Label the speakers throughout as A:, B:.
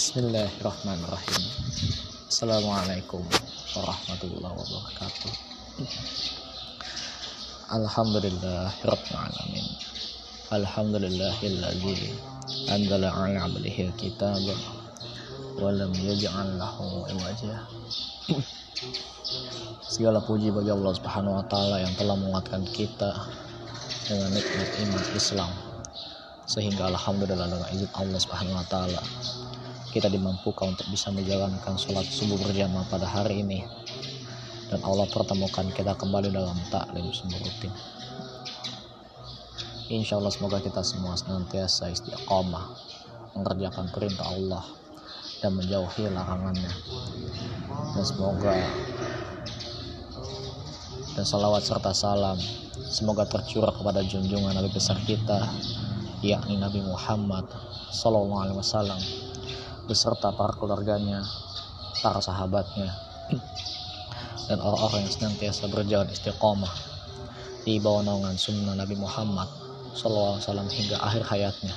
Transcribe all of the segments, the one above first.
A: Bismillahirrahmanirrahim. Assalamualaikum warahmatullahi wabarakatuh. Alhamdulillahirrahmanirrahim. Alhamdulillahilladzi Anzala ala abdihi kitab Walam yaj'al lahu iwajah Segala puji bagi Allah subhanahu wa ta'ala yang telah menguatkan kita dengan nikmat iman Islam. Sehingga alhamdulillah dengan izin Allah Subhanahu wa taala kita dimampukan untuk bisa menjalankan sholat subuh berjamaah pada hari ini. Dan Allah pertemukan kita kembali dalam taklim subuh rutin. Insya Allah semoga kita semua senantiasa istiqomah mengerjakan perintah Allah dan menjauhi larangannya. Dan semoga dan salawat serta salam semoga tercurah kepada junjungan Nabi besar kita yakni Nabi Muhammad Sallallahu Alaihi Wasallam beserta para keluarganya, para sahabatnya, dan orang-orang yang senantiasa berjalan istiqomah di bawah naungan sunnah Nabi Muhammad SAW hingga akhir hayatnya.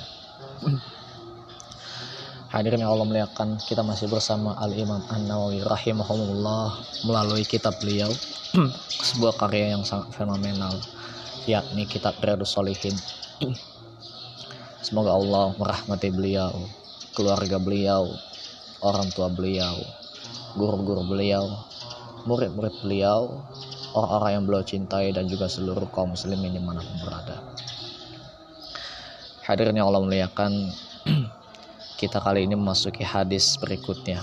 A: Hadirin yang Allah muliakan, kita masih bersama Al-Imam An-Nawawi rahimahumullah melalui kitab beliau, sebuah karya yang sangat fenomenal, yakni kitab Riyadus Solihin. Semoga Allah merahmati beliau, keluarga beliau, orang tua beliau, guru-guru beliau, murid-murid beliau, orang-orang yang beliau cintai dan juga seluruh kaum muslimin di mana pun berada. Hadirin yang Allah muliakan, kita kali ini memasuki hadis berikutnya.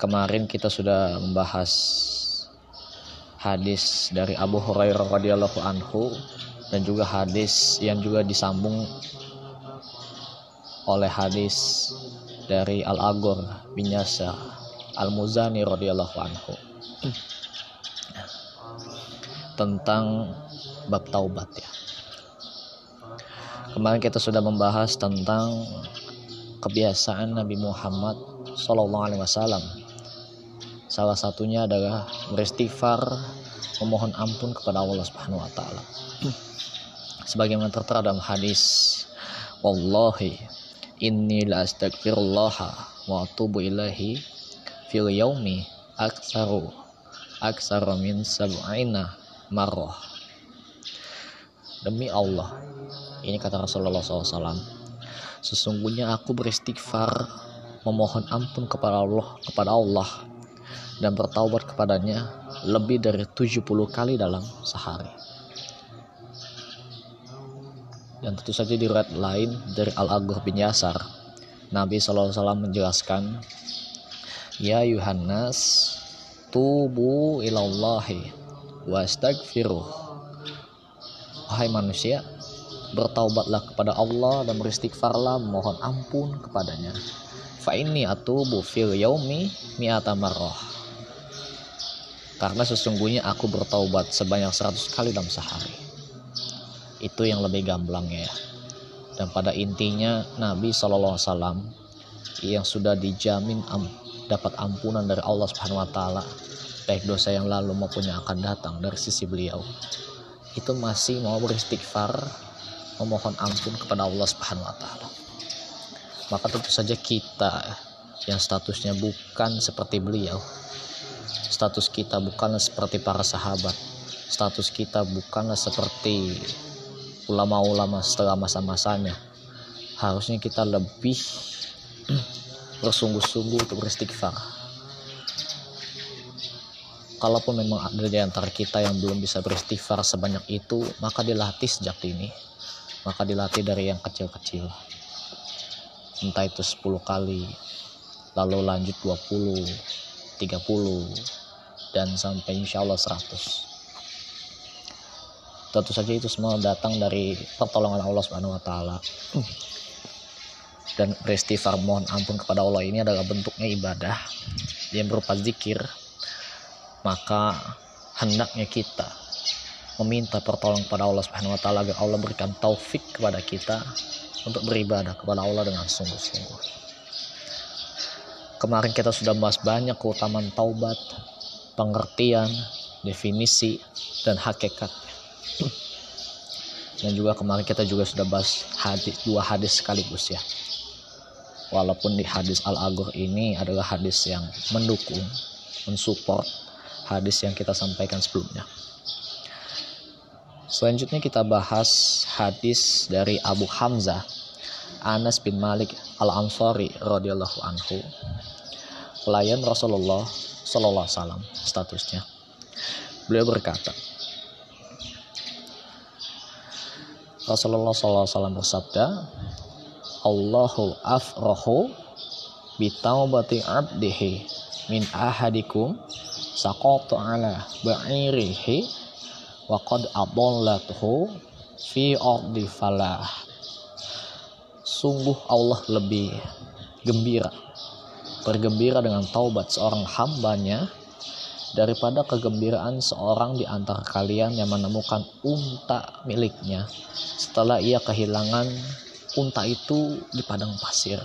A: Kemarin kita sudah membahas hadis dari Abu Hurairah radhiyallahu anhu dan juga hadis yang juga disambung oleh hadis dari Al-Agur bin Yasar Al-Muzani radhiyallahu anhu tentang bab taubat ya. Kemarin kita sudah membahas tentang kebiasaan Nabi Muhammad Sallallahu Alaihi Wasallam. Salah satunya adalah beristighfar, memohon ampun kepada Allah Subhanahu Wa Taala. Sebagaimana tertera dalam hadis, Wallahi inni la astagfirullah wa atubu ilahi fil yaumi aksaru aksaru min sab'ina marrah. Demi Allah ini kata Rasulullah SAW sesungguhnya aku beristighfar memohon ampun kepada Allah kepada Allah dan bertaubat kepadanya lebih dari 70 kali dalam sehari dan tentu saja di riwayat lain dari Al-Aghur bin Yasar Nabi SAW menjelaskan Ya Yohanes tubu ilallahi wastagfiruh Wahai manusia bertaubatlah kepada Allah dan beristighfarlah mohon ampun kepadanya. Fa ini atubu fil yaumi mi'ata marrah. Karena sesungguhnya aku bertaubat sebanyak 100 kali dalam sehari itu yang lebih gamblangnya ya. Dan pada intinya Nabi Shallallahu Alaihi Wasallam yang sudah dijamin am, dapat ampunan dari Allah Subhanahu Wa Taala baik dosa yang lalu maupun yang akan datang dari sisi beliau itu masih mau beristighfar memohon ampun kepada Allah Subhanahu Wa Taala. Maka tentu saja kita yang statusnya bukan seperti beliau status kita bukanlah seperti para sahabat status kita bukanlah seperti ulama-ulama setelah masa-masanya. Harusnya kita lebih bersungguh-sungguh untuk beristighfar. Kalaupun memang ada di antara kita yang belum bisa beristighfar sebanyak itu maka dilatih sejak dini. Maka dilatih dari yang kecil-kecil. Entah itu 10 kali lalu lanjut 20 30 dan sampai insya Allah 100 tentu saja itu semua datang dari pertolongan Allah Subhanahu wa taala. Dan beristighfar mohon ampun kepada Allah ini adalah bentuknya ibadah yang berupa zikir. Maka hendaknya kita meminta pertolongan kepada Allah Subhanahu wa taala agar Allah berikan taufik kepada kita untuk beribadah kepada Allah dengan sungguh-sungguh. Kemarin kita sudah bahas banyak keutamaan taubat, pengertian, definisi, dan hakikat dan juga kemarin kita juga sudah bahas hadis dua hadis sekaligus ya walaupun di hadis Al-Agur ini adalah hadis yang mendukung, mensupport hadis yang kita sampaikan sebelumnya. Selanjutnya kita bahas hadis dari Abu Hamzah Anas bin Malik Al-Ansari radhiyallahu anhu. Pelayan Rasulullah sallallahu alaihi wasallam statusnya. Beliau berkata, Rasulullah sallallahu alaihi wasallam bersabda, Allahu afrahu bitaubati abdihi min ahadikum saqata ala ba'irihi wa qad adallathu fi ardi falah. Sungguh Allah lebih gembira bergembira dengan taubat seorang hambanya daripada kegembiraan seorang di antara kalian yang menemukan unta miliknya. Setelah ia kehilangan unta itu di padang pasir.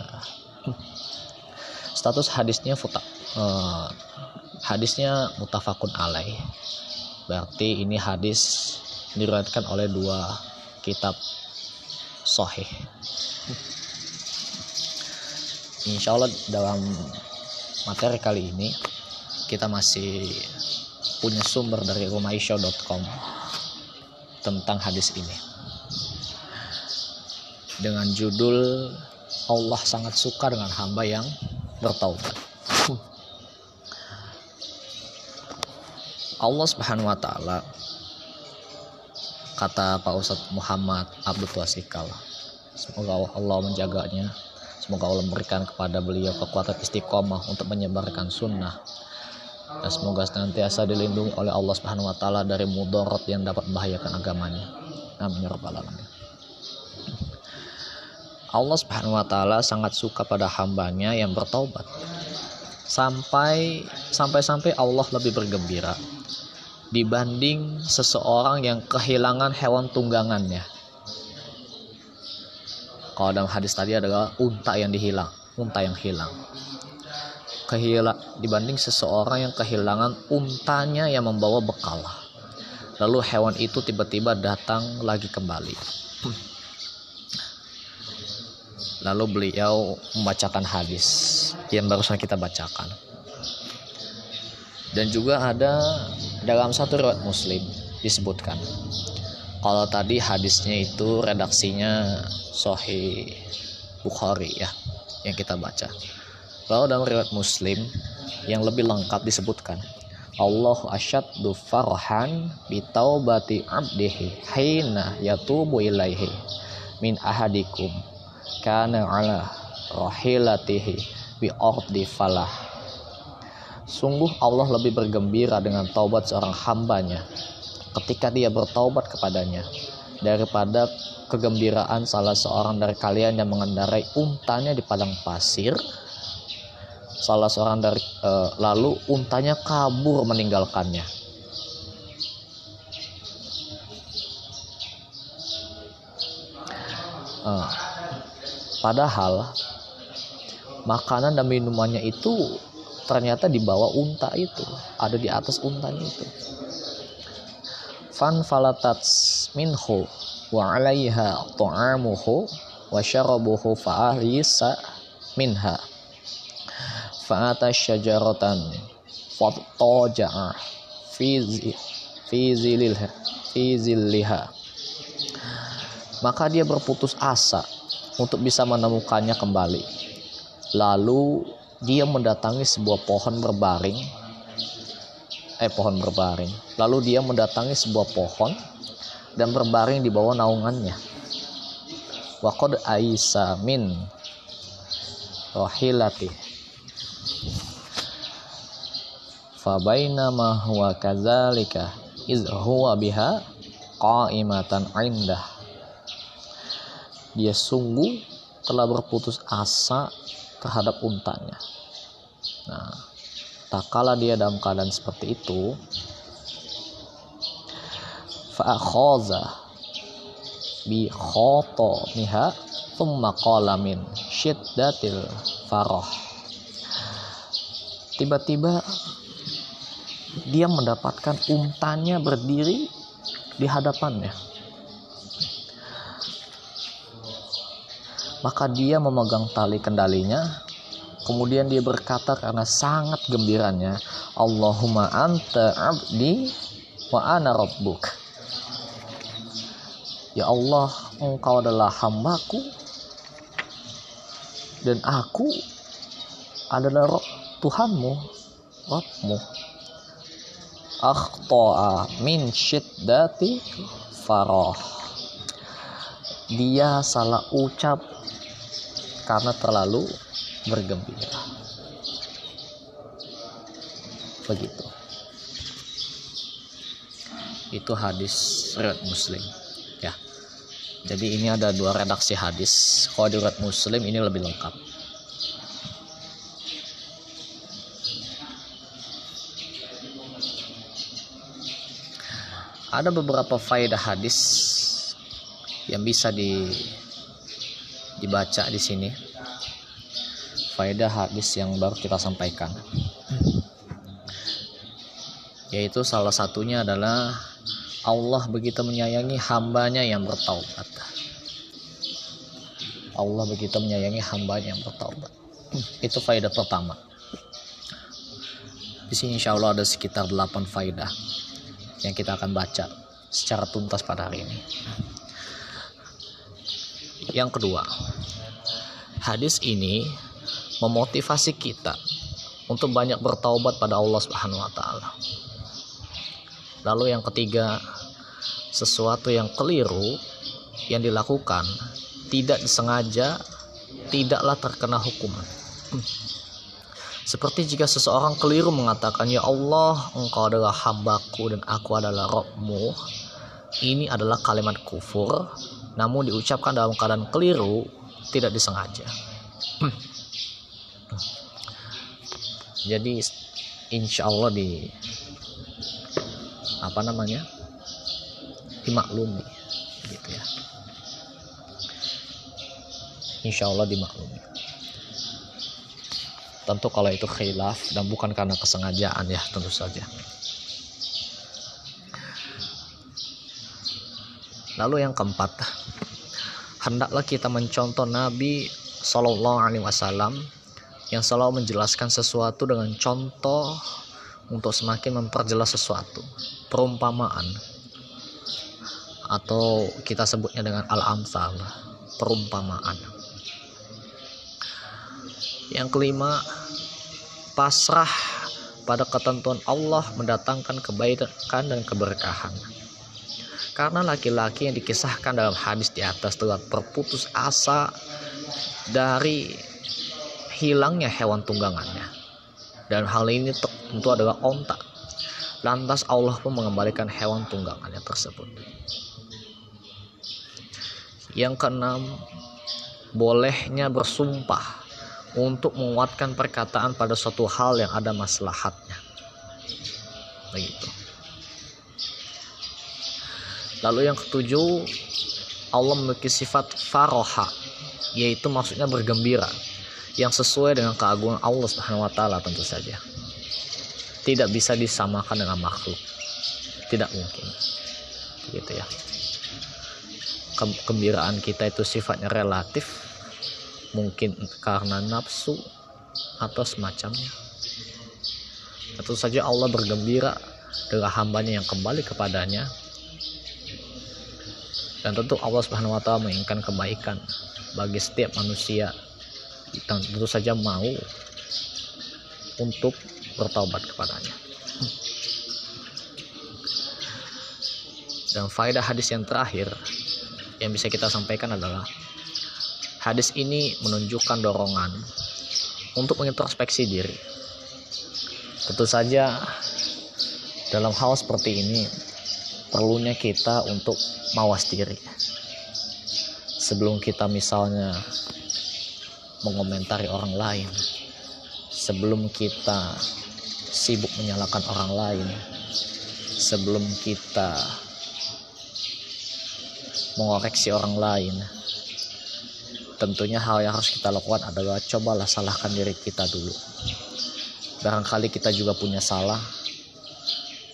A: Status hadisnya futa, uh, hadisnya mutafakun alaih. Berarti ini hadis diriwayatkan oleh dua kitab sahih. Insya Allah dalam materi kali ini kita masih punya sumber dari rumahishow.com tentang hadis ini. Dengan judul Allah sangat suka dengan hamba yang bertaubat. Allah Subhanahu wa taala kata Pak Ustadz Muhammad Abdul Tuasikal semoga Allah menjaganya semoga Allah memberikan kepada beliau kekuatan istiqomah untuk menyebarkan sunnah dan semoga senantiasa dilindungi oleh Allah Subhanahu wa taala dari mudarat yang dapat membahayakan agamanya. Amin ya rabbal alamin. Allah Subhanahu wa taala sangat suka pada hambanya yang bertaubat. Sampai sampai sampai Allah lebih bergembira dibanding seseorang yang kehilangan hewan tunggangannya. Kalau dalam hadis tadi adalah unta yang dihilang, unta yang hilang. Kehila, dibanding seseorang yang kehilangan untanya yang membawa bekal. Lalu hewan itu tiba-tiba datang lagi kembali. Lalu beliau membacakan hadis yang barusan kita bacakan dan juga ada dalam satu riwayat muslim disebutkan kalau tadi hadisnya itu redaksinya Sahih Bukhari ya yang kita baca lalu dalam riwayat muslim yang lebih lengkap disebutkan Allah asyaddu farhan bitaubati abdihi hina yatubu ilaihi min ahadikum kana ala rahilatihi bi ardi falah. Sungguh Allah lebih bergembira dengan taubat seorang hambanya ketika dia bertaubat kepadanya daripada kegembiraan salah seorang dari kalian yang mengendarai untanya di padang pasir salah seorang dari e, lalu untanya kabur meninggalkannya. E, padahal makanan dan minumannya itu ternyata di bawah unta itu ada di atas untanya itu. Fan falatats minhu wa alaiha ta'amuhu wa syarabuhu fa'alisa minha fa'ata syajaratan fattaja'a fi zililha fi zilliha. Maka dia berputus asa untuk bisa menemukannya kembali. Lalu dia mendatangi sebuah pohon berbaring eh pohon berbaring. Lalu dia mendatangi sebuah pohon dan berbaring di bawah naungannya. Waqad aisa min rahilati ma huwa kadzalika iz huwa biha qaimatan indah dia sungguh telah berputus asa terhadap untanya. Nah, tak kala dia dalam keadaan seperti itu, fa'akhoza bi khoto miha thumma qala min syiddatil farah tiba-tiba dia mendapatkan untanya berdiri di hadapannya. Maka dia memegang tali kendalinya. Kemudian dia berkata karena sangat gembiranya Allahumma anta abdi wa ana rabbuk. Ya Allah engkau adalah hambaku dan aku adalah Tuhanmu Rabbmu akhta'a min syiddati farah. Dia salah ucap karena terlalu bergembira. Begitu. Itu hadis riwayat muslim ya. Jadi ini ada dua redaksi hadis. Kalau di riwayat muslim ini lebih lengkap ada beberapa faedah hadis yang bisa di dibaca di sini. Faedah hadis yang baru kita sampaikan. Yaitu salah satunya adalah Allah begitu menyayangi hambanya yang bertaubat. Allah begitu menyayangi hambanya yang bertaubat. Itu faedah pertama. Di sini insya Allah ada sekitar 8 faedah yang kita akan baca secara tuntas pada hari ini. Yang kedua, hadis ini memotivasi kita untuk banyak bertaubat pada Allah Subhanahu wa taala. Lalu yang ketiga, sesuatu yang keliru yang dilakukan tidak disengaja tidaklah terkena hukuman. Seperti jika seseorang keliru mengatakan, Ya Allah, engkau adalah hambaku dan aku adalah rohmu. Ini adalah kalimat kufur, namun diucapkan dalam keadaan keliru, tidak disengaja. Jadi insya Allah di apa namanya dimaklumi gitu ya insya Allah dimaklumi Tentu kalau itu khilaf dan bukan karena kesengajaan ya tentu saja. Lalu yang keempat, hendaklah kita mencontoh Nabi Shallallahu Alaihi Wasallam yang selalu menjelaskan sesuatu dengan contoh untuk semakin memperjelas sesuatu, perumpamaan atau kita sebutnya dengan al-amsal, perumpamaan. Yang kelima, pasrah pada ketentuan Allah mendatangkan kebaikan dan keberkahan. Karena laki-laki yang dikisahkan dalam hadis di atas telah berputus asa dari hilangnya hewan tunggangannya. Dan hal ini tentu adalah ontak. Lantas Allah pun mengembalikan hewan tunggangannya tersebut. Yang keenam, bolehnya bersumpah untuk menguatkan perkataan pada suatu hal yang ada maslahatnya. Begitu. Lalu yang ketujuh, Allah memiliki sifat faroha, yaitu maksudnya bergembira, yang sesuai dengan keagungan Allah Subhanahu wa taala tentu saja. Tidak bisa disamakan dengan makhluk. Tidak mungkin. Gitu ya. Kegembiraan kita itu sifatnya relatif mungkin karena nafsu atau semacamnya. Atau saja Allah bergembira dengan hambanya yang kembali kepadanya. Dan tentu Allah Subhanahu wa taala menginginkan kebaikan bagi setiap manusia. Dan tentu saja mau untuk bertaubat kepadanya. Dan faedah hadis yang terakhir yang bisa kita sampaikan adalah Hadis ini menunjukkan dorongan untuk mengintrospeksi diri. Tentu saja dalam hal seperti ini perlunya kita untuk mawas diri. Sebelum kita misalnya mengomentari orang lain, sebelum kita sibuk menyalahkan orang lain, sebelum kita mengoreksi orang lain, tentunya hal yang harus kita lakukan adalah cobalah salahkan diri kita dulu. Barangkali kita juga punya salah.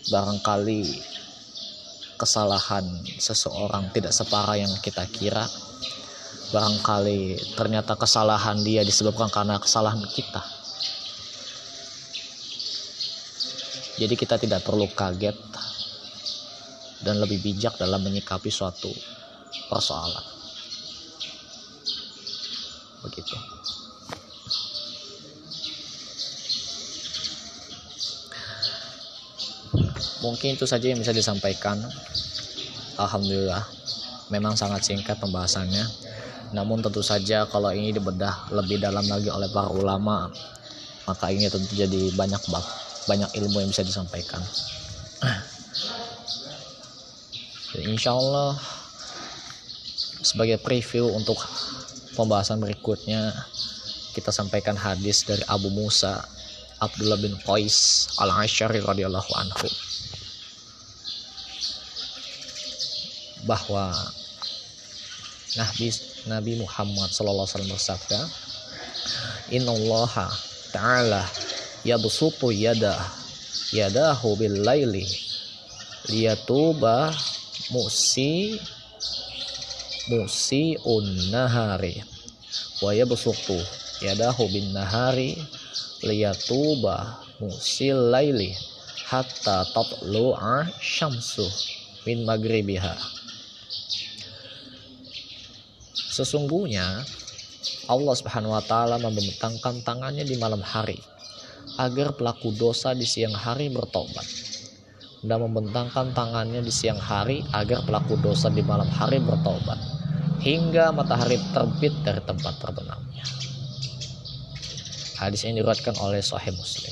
A: Barangkali kesalahan seseorang tidak separah yang kita kira. Barangkali ternyata kesalahan dia disebabkan karena kesalahan kita. Jadi kita tidak perlu kaget dan lebih bijak dalam menyikapi suatu persoalan begitu. Mungkin itu saja yang bisa disampaikan. Alhamdulillah memang sangat singkat pembahasannya. Namun tentu saja kalau ini dibedah lebih dalam lagi oleh para ulama maka ini tentu jadi banyak bab banyak ilmu yang bisa disampaikan. Insya Allah sebagai preview untuk pembahasan berikutnya. Kita sampaikan hadis dari Abu Musa Abdullah bin Qais al-Ashari radhiyallahu anhu. Bahwa Nabi Nabi Muhammad sallallahu alaihi wasallam bersabda Innallaha ta'ala yabsutu yada yadahu bil laili liyatuba musi musi unnahari wa yabsutu yadahu bin nahari liyatuba musil laili hatta tatlu'a syamsu min magribiha. Sesungguhnya Allah Subhanahu wa taala membentangkan tangannya di malam hari agar pelaku dosa di siang hari bertobat dan membentangkan tangannya di siang hari agar pelaku dosa di malam hari bertobat hingga matahari terbit dari tempat terbenamnya. Hadis ini diriwayatkan oleh Sahih Muslim.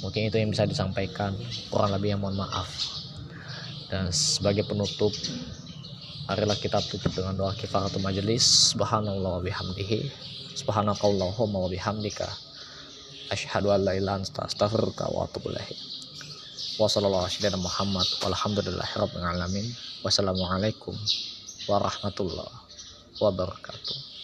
A: Mungkin itu yang bisa disampaikan, kurang lebih yang mohon maaf. Dan sebagai penutup marilah kita tutup dengan doa kifaratul majelis subhanallah wa bihamdihi subhanakallahumma wa bihamdika asyhadu an la ilaha illa astaghfiruka wa atubu ilaik wa sallallahu alaihi Muhammad walhamdulillahi rabbil alamin wassalamualaikum warahmatullahi wabarakatuh